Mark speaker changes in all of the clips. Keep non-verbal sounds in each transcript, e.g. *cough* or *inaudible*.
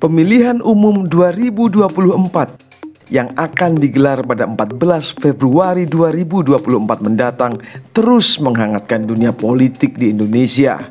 Speaker 1: Pemilihan umum 2024 yang akan digelar pada 14 Februari 2024 mendatang terus menghangatkan dunia politik di Indonesia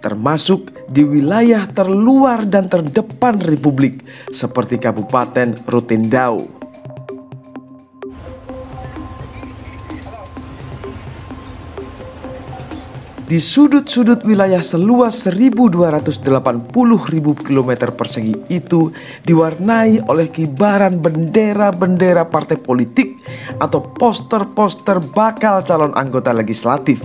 Speaker 1: termasuk di wilayah terluar dan terdepan Republik seperti Kabupaten Rutindau. Di sudut-sudut wilayah seluas 1280 ribu kilometer persegi itu diwarnai oleh kibaran bendera-bendera partai politik atau poster-poster bakal calon anggota legislatif.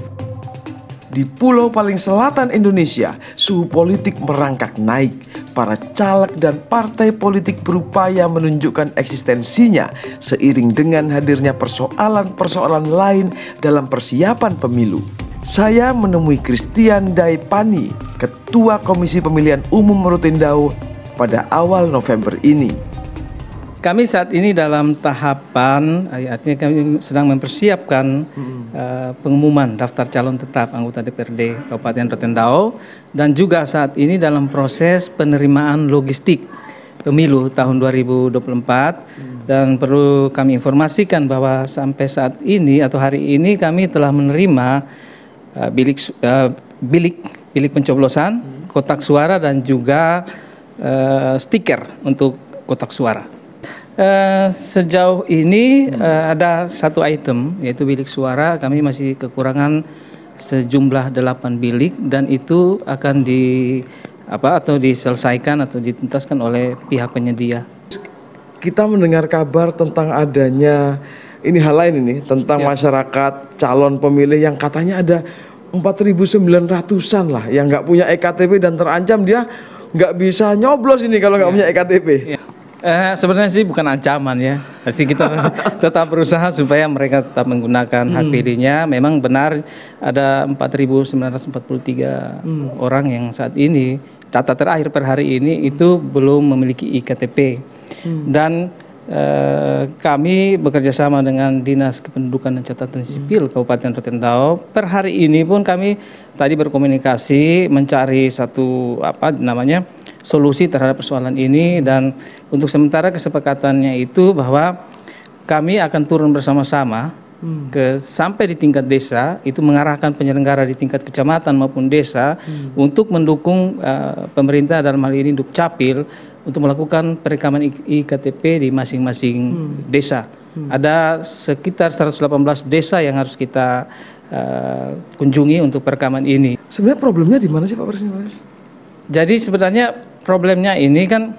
Speaker 1: Di pulau paling selatan Indonesia, suhu politik merangkak naik. Para caleg dan partai politik berupaya menunjukkan eksistensinya seiring dengan hadirnya persoalan-persoalan lain dalam persiapan pemilu saya menemui Christian Daipani, Ketua Komisi Pemilihan Umum Rutindau pada awal November ini.
Speaker 2: Kami saat ini dalam tahapan, eh, artinya kami sedang mempersiapkan hmm. uh, pengumuman daftar calon tetap anggota DPRD Kabupaten Rutindau dan juga saat ini dalam proses penerimaan logistik pemilu tahun 2024 hmm. dan perlu kami informasikan bahwa sampai saat ini atau hari ini kami telah menerima uh, bilik uh, bilik bilik pencoblosan, hmm. kotak suara dan juga uh, stiker untuk kotak suara. Uh, sejauh ini hmm. uh, ada satu item yaitu bilik suara kami masih kekurangan sejumlah 8 bilik dan itu akan di apa atau diselesaikan atau dituntaskan oleh pihak penyedia.
Speaker 1: Kita mendengar kabar tentang adanya ini hal lain ini tentang Siap. masyarakat calon pemilih yang katanya ada 4.900an lah yang nggak punya ektp dan terancam dia nggak bisa nyoblos ini kalau nggak ya. punya ektp.
Speaker 2: Ya. Eh, sebenarnya sih bukan ancaman ya. Pasti kita *laughs* tetap berusaha supaya mereka tetap menggunakan hmm. hak pilihnya. Memang benar ada 4.943 hmm. orang yang saat ini data terakhir per hari ini itu belum memiliki iktp. Hmm. Dan Eh, kami bekerja sama dengan Dinas Kependudukan dan Catatan Sipil hmm. Kabupaten Rotendao. Per hari ini pun kami tadi berkomunikasi mencari satu apa namanya solusi terhadap persoalan ini dan untuk sementara kesepakatannya itu bahwa kami akan turun bersama-sama hmm. ke sampai di tingkat desa itu mengarahkan penyelenggara di tingkat kecamatan maupun desa hmm. untuk mendukung uh, pemerintah dalam hal ini Dukcapil untuk melakukan perekaman iktp di masing-masing hmm. desa. Hmm. Ada sekitar 118 desa yang harus kita uh, kunjungi untuk perekaman ini.
Speaker 1: Sebenarnya problemnya di mana sih Pak Presiden?
Speaker 2: Jadi sebenarnya problemnya ini kan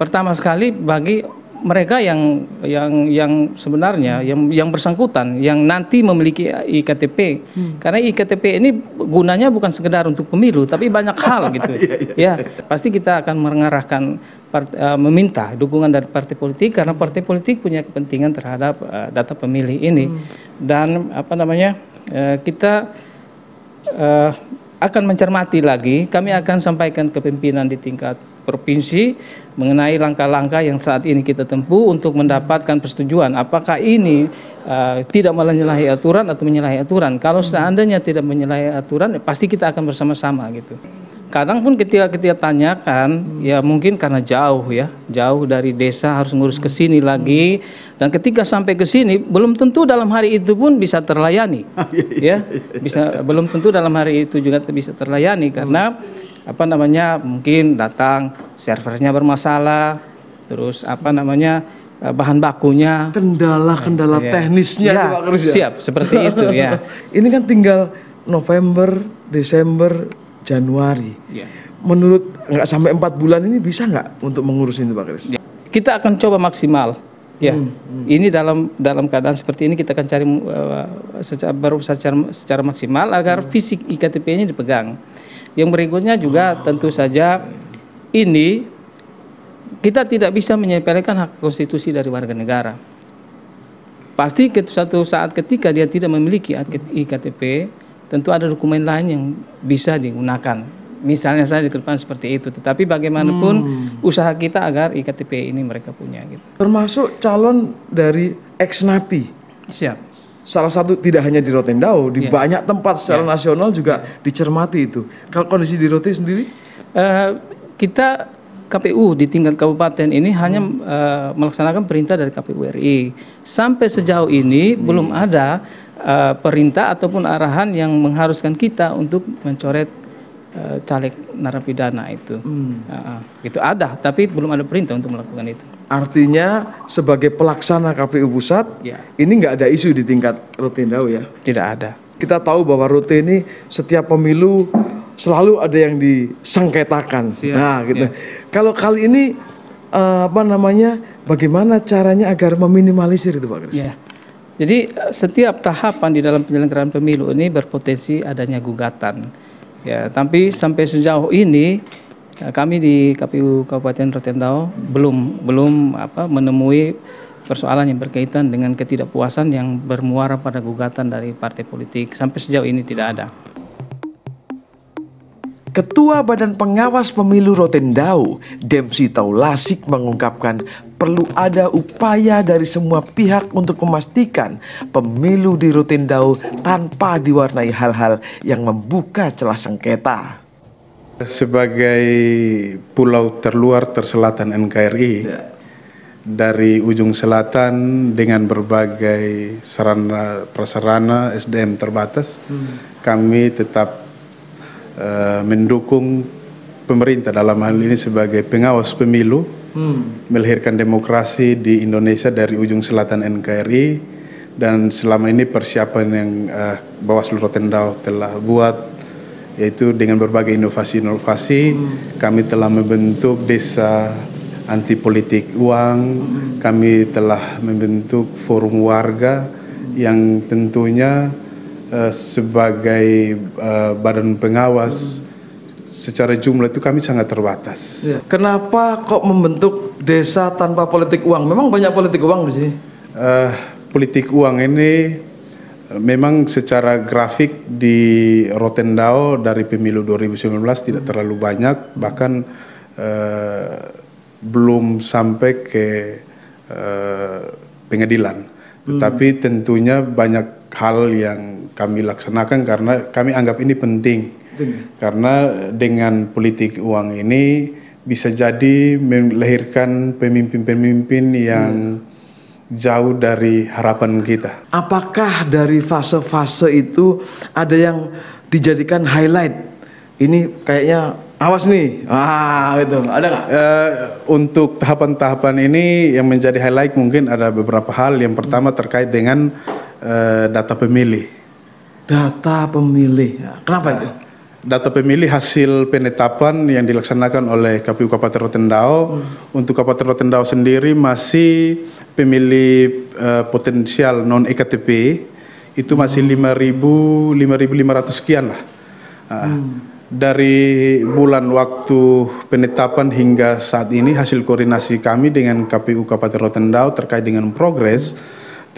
Speaker 2: pertama sekali bagi mereka yang yang yang sebenarnya yang yang bersangkutan yang nanti memiliki iktp hmm. karena iktp ini gunanya bukan sekedar untuk pemilu tapi banyak *laughs* hal gitu iya, iya. ya pasti kita akan mengarahkan part, uh, meminta dukungan dari partai politik karena partai politik punya kepentingan terhadap uh, data pemilih ini hmm. dan apa namanya uh, kita uh, akan mencermati lagi kami akan sampaikan ke pimpinan di tingkat provinsi mengenai langkah-langkah yang saat ini kita tempuh untuk mendapatkan persetujuan. Apakah ini uh, tidak menyalahi aturan atau menyalahi aturan? Kalau seandainya tidak menyalahi aturan pasti kita akan bersama-sama gitu kadang pun ketika kita tanyakan ya mungkin karena jauh ya. Jauh dari desa harus ngurus ke sini lagi. Dan ketika sampai ke sini belum tentu dalam hari itu pun bisa terlayani. *laughs* Ya bisa belum tentu dalam hari itu juga bisa terlayani. Karena apa namanya mungkin datang servernya bermasalah terus apa namanya eh, bahan bakunya.
Speaker 1: Kendala-kendala ya, teknisnya
Speaker 2: ya, Pak ya? siap seperti itu ya. *laughs*
Speaker 1: Ini kan tinggal November Desember Januari ya. menurut nggak sampai empat bulan ini bisa nggak untuk mengurus ini Pak Kris ya.
Speaker 2: kita akan coba maksimal ya hmm, hmm. ini dalam dalam keadaan seperti ini kita akan cari uh, secara baru secara secara maksimal agar hmm. fisik iktp-nya dipegang yang berikutnya juga tentu saja ini kita tidak bisa menyepelekan hak konstitusi dari warga negara. Pasti suatu saat ketika dia tidak memiliki IKTP, tentu ada dokumen lain yang bisa digunakan. Misalnya saja ke depan seperti itu. Tetapi bagaimanapun hmm. usaha kita agar IKTP ini mereka punya. Gitu.
Speaker 1: Termasuk calon dari ex napi.
Speaker 2: Siap
Speaker 1: salah satu tidak hanya di Rotendao, di yeah. banyak tempat secara yeah. nasional juga dicermati itu. Kalau kondisi di Rote sendiri?
Speaker 2: Uh, kita KPU di tingkat kabupaten ini hanya uh, melaksanakan perintah dari KPU RI. Sampai sejauh ini hmm. belum ada uh, perintah ataupun arahan yang mengharuskan kita untuk mencoret uh, caleg narapidana itu. Hmm. Uh, itu ada, tapi belum ada perintah untuk melakukan itu.
Speaker 1: Artinya sebagai pelaksana KPU pusat, ya. ini nggak ada isu di tingkat Rutindau ya?
Speaker 2: Tidak ada.
Speaker 1: Kita tahu bahwa Rute ini setiap pemilu selalu ada yang disengketakan. Siap. Nah, gitu. Ya. Kalau kali ini uh, apa namanya? Bagaimana caranya agar meminimalisir itu, Pak Kris? Ya.
Speaker 2: Jadi eh, setiap tahapan di dalam penyelenggaraan pemilu ini berpotensi adanya gugatan. Ya, tapi sampai sejauh ini eh, kami di KPU Kabupaten Rotendao belum belum apa menemui persoalan yang berkaitan dengan ketidakpuasan yang bermuara pada gugatan dari partai politik. Sampai sejauh ini tidak ada.
Speaker 1: Ketua Badan Pengawas Pemilu Rotendau, Demsi Taulasik mengungkapkan perlu ada upaya dari semua pihak untuk memastikan pemilu di Rotendau tanpa diwarnai hal-hal yang membuka celah sengketa.
Speaker 3: Sebagai pulau terluar terselatan NKRI, ya. dari ujung selatan dengan berbagai sarana prasarana SDM terbatas, hmm. kami tetap uh, mendukung pemerintah dalam hal ini sebagai pengawas pemilu hmm. melahirkan demokrasi di Indonesia dari ujung selatan NKRI dan selama ini persiapan yang uh, Bawaslu Rotendau telah buat yaitu dengan berbagai inovasi-inovasi hmm. kami telah membentuk desa anti politik uang hmm. kami telah membentuk forum warga yang tentunya uh, sebagai uh, badan pengawas secara jumlah itu kami sangat terbatas.
Speaker 1: Ya. Kenapa kok membentuk desa tanpa politik uang? Memang banyak politik uang di sini.
Speaker 3: Uh, politik uang ini memang secara grafik di Rotendao dari pemilu 2019 tidak terlalu banyak, bahkan uh, belum sampai ke uh, pengadilan. Hmm. Tetapi tentunya banyak hal yang kami laksanakan karena kami anggap ini penting. Karena dengan politik uang ini bisa jadi melahirkan pemimpin-pemimpin yang hmm. jauh dari harapan kita.
Speaker 1: Apakah dari fase-fase itu ada yang dijadikan highlight? Ini kayaknya awas nih, ah gitu, ada nggak? Uh,
Speaker 3: untuk tahapan-tahapan ini yang menjadi highlight mungkin ada beberapa hal. Yang pertama terkait dengan uh, data pemilih
Speaker 1: Data pemilih. Kenapa itu?
Speaker 3: Data pemilih hasil penetapan yang dilaksanakan oleh KPU Kabupaten Rotendao. Hmm. Untuk Kabupaten Rotendao sendiri masih pemilih uh, potensial non EKTP itu masih hmm. 5.000 5.500 sekian lah. Uh, hmm. Dari bulan waktu penetapan hingga saat ini hasil koordinasi kami dengan KPU Kabupaten Rotendao terkait dengan progres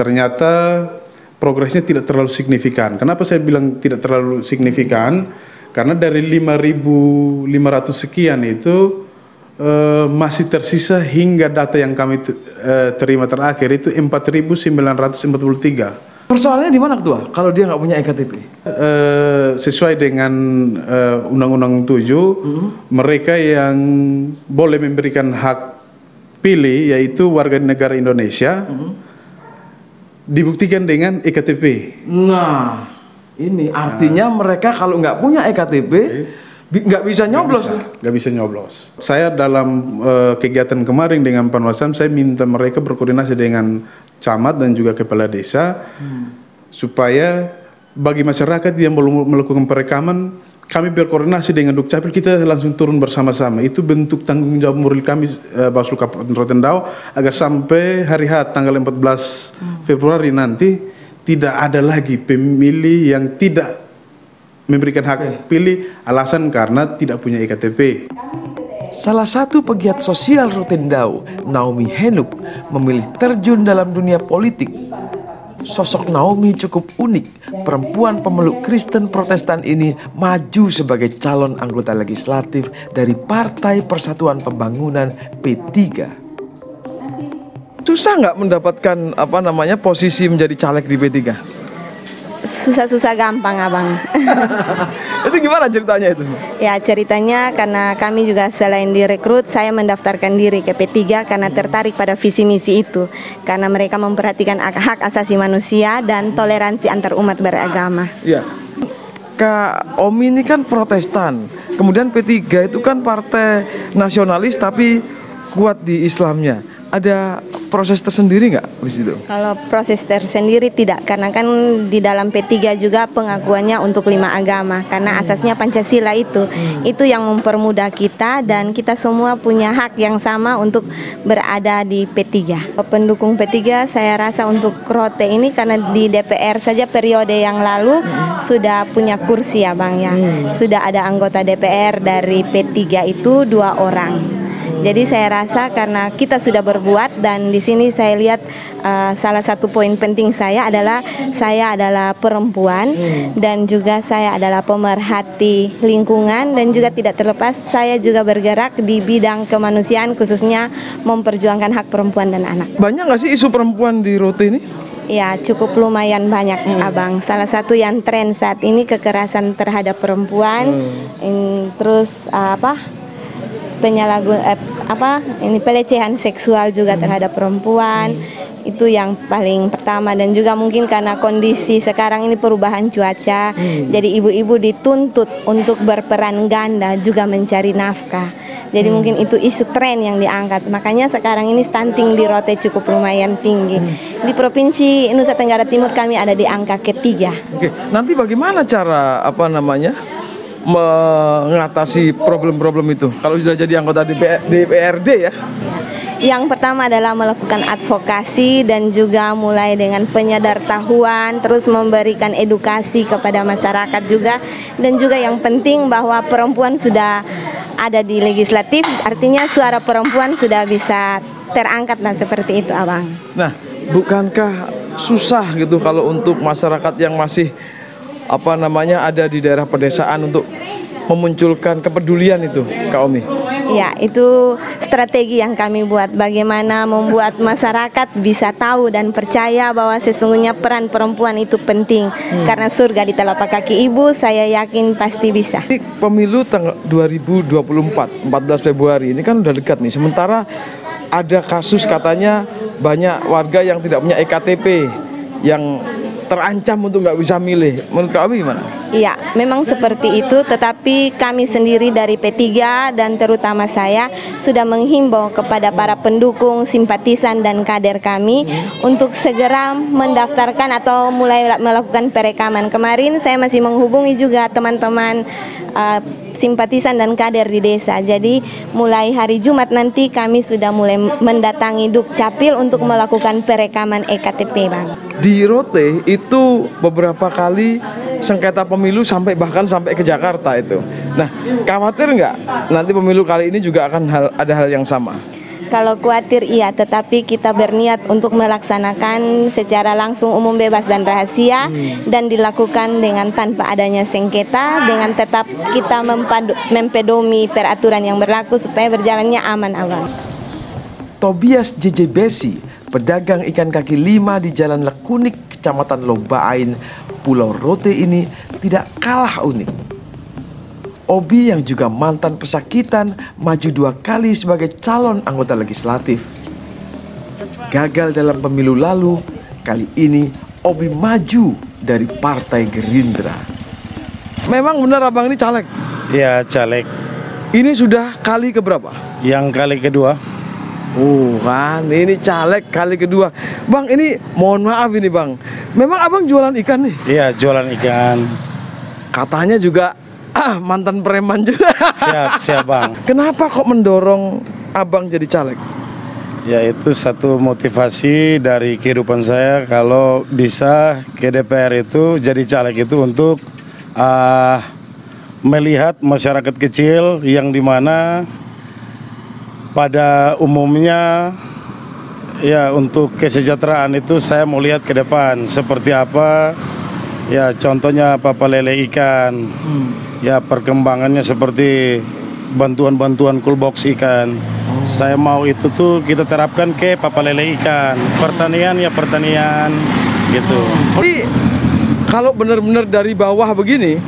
Speaker 3: ternyata progresnya tidak terlalu signifikan. Kenapa saya bilang tidak terlalu signifikan? Karena dari 5.500 sekian itu uh, masih tersisa hingga data yang kami uh, terima terakhir itu 4.943.
Speaker 1: Persoalannya di mana tuh? Kalau dia nggak punya ektp? Uh,
Speaker 3: eh, sesuai dengan Undang-Undang uh, 7, uh -huh. mereka yang boleh memberikan hak pilih yaitu warga negara Indonesia. Uh -huh dibuktikan dengan ektp.
Speaker 1: Nah, ini artinya nah. mereka kalau nggak punya ektp nggak bisa nyoblos.
Speaker 3: Nggak bisa, bisa nyoblos. Saya dalam uh, kegiatan kemarin dengan Panwasam saya minta mereka berkoordinasi dengan camat dan juga kepala desa hmm. supaya bagi masyarakat yang belum melakukan perekaman kami berkoordinasi dengan Dukcapil kita langsung turun bersama-sama itu bentuk tanggung jawab moral kami uh, Bawaslu Kabupaten Rotendao agar sampai hari H tanggal 14 hmm. Februari nanti tidak ada lagi pemilih yang tidak memberikan hak pilih alasan karena tidak punya iktp.
Speaker 1: Salah satu pegiat sosial Rotendao, Naomi Henuk, memilih terjun dalam dunia politik Sosok Naomi cukup unik. Perempuan pemeluk Kristen Protestan ini maju sebagai calon anggota legislatif dari Partai Persatuan Pembangunan P3. Susah nggak mendapatkan apa namanya posisi menjadi caleg di P3?
Speaker 4: susah-susah gampang abang. *laughs*
Speaker 1: itu gimana ceritanya itu?
Speaker 4: Ya ceritanya karena kami juga selain direkrut, saya mendaftarkan diri ke P3 karena tertarik pada visi misi itu. Karena mereka memperhatikan hak asasi manusia dan toleransi antar umat beragama.
Speaker 1: Iya. Kak Omi ini kan Protestan, kemudian P3 itu kan partai nasionalis tapi kuat di Islamnya ada proses tersendiri nggak di situ?
Speaker 4: Kalau proses tersendiri tidak, karena kan di dalam P3 juga pengakuannya untuk lima agama, karena hmm. asasnya Pancasila itu, hmm. itu yang mempermudah kita dan kita semua punya hak yang sama untuk berada di P3. Pendukung P3 saya rasa untuk Krote ini karena di DPR saja periode yang lalu hmm. sudah punya kursi ya Bang ya, hmm. sudah ada anggota DPR dari P3 itu dua orang. Jadi saya rasa karena kita sudah berbuat dan di sini saya lihat uh, salah satu poin penting saya adalah saya adalah perempuan hmm. dan juga saya adalah pemerhati lingkungan dan juga tidak terlepas saya juga bergerak di bidang kemanusiaan khususnya memperjuangkan hak perempuan dan anak.
Speaker 1: Banyak nggak sih isu perempuan di Rote ini?
Speaker 4: Ya cukup lumayan banyak hmm. abang. Salah satu yang tren saat ini kekerasan terhadap perempuan, hmm. in, terus uh, apa penyalahgun eh, apa ini pelecehan seksual juga hmm. terhadap perempuan hmm. itu yang paling pertama dan juga mungkin karena kondisi sekarang ini perubahan cuaca hmm. jadi ibu-ibu dituntut untuk berperan ganda juga mencari nafkah jadi hmm. mungkin itu isu tren yang diangkat. Makanya sekarang ini stunting di Rote cukup lumayan tinggi. Hmm. Di provinsi Nusa Tenggara Timur kami ada di angka ketiga.
Speaker 1: Oke, nanti bagaimana cara apa namanya mengatasi problem-problem itu kalau sudah jadi anggota DPRD ya?
Speaker 4: Yang pertama adalah melakukan advokasi dan juga mulai dengan penyadartahuan, terus memberikan edukasi kepada masyarakat juga dan juga yang penting bahwa perempuan sudah ada di legislatif, artinya suara perempuan sudah bisa terangkat lah seperti itu, Abang.
Speaker 1: Nah, bukankah susah gitu kalau untuk masyarakat yang masih apa namanya ada di daerah pedesaan untuk memunculkan kepedulian itu Kak Omi?
Speaker 4: Ya, itu strategi yang kami buat bagaimana membuat masyarakat bisa tahu dan percaya bahwa sesungguhnya peran perempuan itu penting hmm. karena surga di telapak kaki ibu saya yakin pasti bisa.
Speaker 1: Pemilu tanggal 2024 14 Februari ini kan udah dekat nih. Sementara ada kasus katanya banyak warga yang tidak punya EKTP yang terancam untuk nggak bisa milih. Menurut kami gimana?
Speaker 4: Iya, memang seperti itu. Tetapi kami sendiri dari P3 dan terutama saya sudah menghimbau kepada para pendukung, simpatisan dan kader kami hmm. untuk segera mendaftarkan atau mulai melakukan perekaman. Kemarin saya masih menghubungi juga teman-teman uh, simpatisan dan kader di desa. Jadi mulai hari Jumat nanti kami sudah mulai mendatangi Dukcapil untuk melakukan perekaman EKTP, Bang.
Speaker 1: Di Rote itu beberapa kali sengketa pemilu sampai bahkan sampai ke Jakarta itu. Nah, khawatir nggak nanti pemilu kali ini juga akan hal, ada hal yang sama?
Speaker 4: Kalau khawatir iya, tetapi kita berniat untuk melaksanakan secara langsung umum bebas dan rahasia hmm. dan dilakukan dengan tanpa adanya sengketa dengan tetap kita mempedomi peraturan yang berlaku supaya berjalannya aman awal.
Speaker 1: Tobias JJ Besi, pedagang ikan kaki lima di Jalan Lekunik, Kecamatan Lombaain, Pulau Rote ini tidak kalah unik. Obi yang juga mantan pesakitan maju dua kali sebagai calon anggota legislatif. Gagal dalam pemilu lalu, kali ini Obi maju dari Partai Gerindra. Memang benar abang ini caleg?
Speaker 5: Iya caleg.
Speaker 1: Ini sudah kali keberapa?
Speaker 5: Yang kali kedua.
Speaker 1: Oh kan, ini caleg kali kedua. Bang, ini mohon maaf ini bang. Memang abang jualan ikan nih?
Speaker 5: Iya, jualan ikan.
Speaker 1: Katanya juga ah, mantan preman juga.
Speaker 5: Siap, siap bang.
Speaker 1: Kenapa kok mendorong abang jadi caleg?
Speaker 5: Ya itu satu motivasi dari kehidupan saya kalau bisa ke DPR itu jadi caleg itu untuk uh, melihat masyarakat kecil yang di mana pada umumnya ya untuk kesejahteraan itu saya mau lihat ke depan seperti apa ya contohnya papa lele ikan hmm ya perkembangannya seperti bantuan-bantuan coolbox ikan. Saya mau itu tuh kita terapkan ke papa lele ikan. Pertanian ya pertanian gitu.
Speaker 1: Jadi kalau benar-benar dari bawah begini,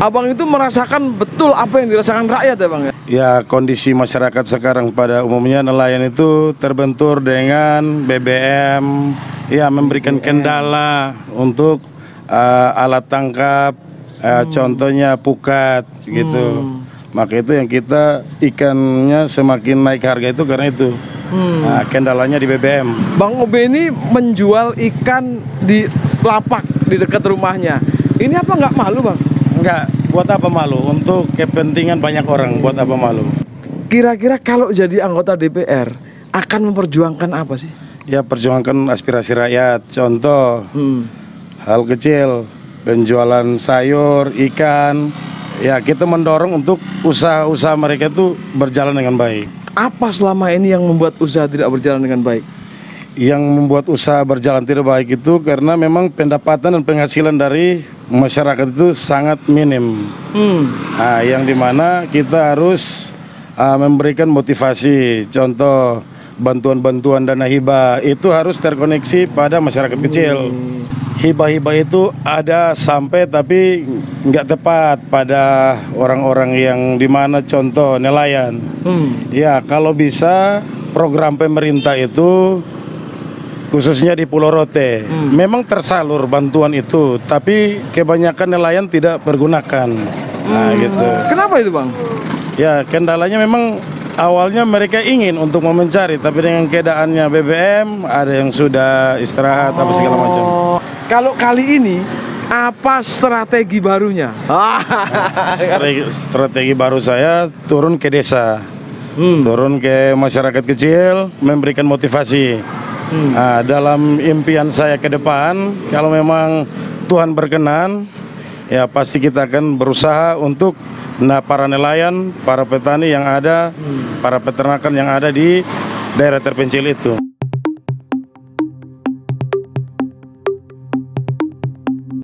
Speaker 1: abang itu merasakan betul apa yang dirasakan rakyat ya bang ya?
Speaker 5: Ya kondisi masyarakat sekarang pada umumnya nelayan itu terbentur dengan BBM, ya memberikan kendala untuk uh, alat tangkap, uh, contohnya pukat gitu. Maka itu yang kita ikannya semakin naik harga itu karena itu. Nah, kendalanya di BBM.
Speaker 1: Bang Obe ini menjual ikan di lapak di dekat rumahnya. Ini apa nggak malu bang?
Speaker 5: Enggak, buat apa malu? Untuk kepentingan banyak orang, buat apa malu?
Speaker 1: Kira-kira kalau jadi anggota DPR akan memperjuangkan apa sih?
Speaker 5: Ya perjuangkan aspirasi rakyat. Contoh,
Speaker 1: Hmm.
Speaker 5: hal kecil, penjualan sayur, ikan. Ya kita mendorong untuk usaha-usaha mereka itu berjalan dengan baik.
Speaker 1: Apa selama ini yang membuat usaha tidak berjalan dengan baik?
Speaker 5: Yang membuat usaha berjalan tidak baik itu karena memang pendapatan dan penghasilan dari masyarakat itu sangat minim.
Speaker 1: Hmm.
Speaker 5: Nah, yang di mana kita harus ah, memberikan motivasi, contoh bantuan-bantuan dana hibah itu harus terkoneksi pada masyarakat kecil. Hibah-hibah itu ada sampai tapi nggak tepat pada orang-orang yang di mana contoh nelayan.
Speaker 1: Hmm.
Speaker 5: Ya kalau bisa program pemerintah itu khususnya di Pulau Rote memang tersalur bantuan itu, tapi kebanyakan nelayan tidak pergunakan. Nah gitu.
Speaker 1: Kenapa itu bang?
Speaker 5: Ya kendalanya memang awalnya mereka ingin untuk mau mencari, tapi dengan keadaannya BBM ada yang sudah istirahat apa segala macam.
Speaker 1: Kalau kali ini apa strategi barunya? *laughs*
Speaker 5: Strategi, strategi baru saya turun ke desa,
Speaker 1: Hmm.
Speaker 5: turun ke masyarakat kecil, memberikan motivasi. Nah, dalam impian saya ke depan, kalau memang Tuhan berkenan, ya pasti kita akan berusaha untuk nah para nelayan, para petani yang ada, para peternakan yang ada di daerah terpencil itu.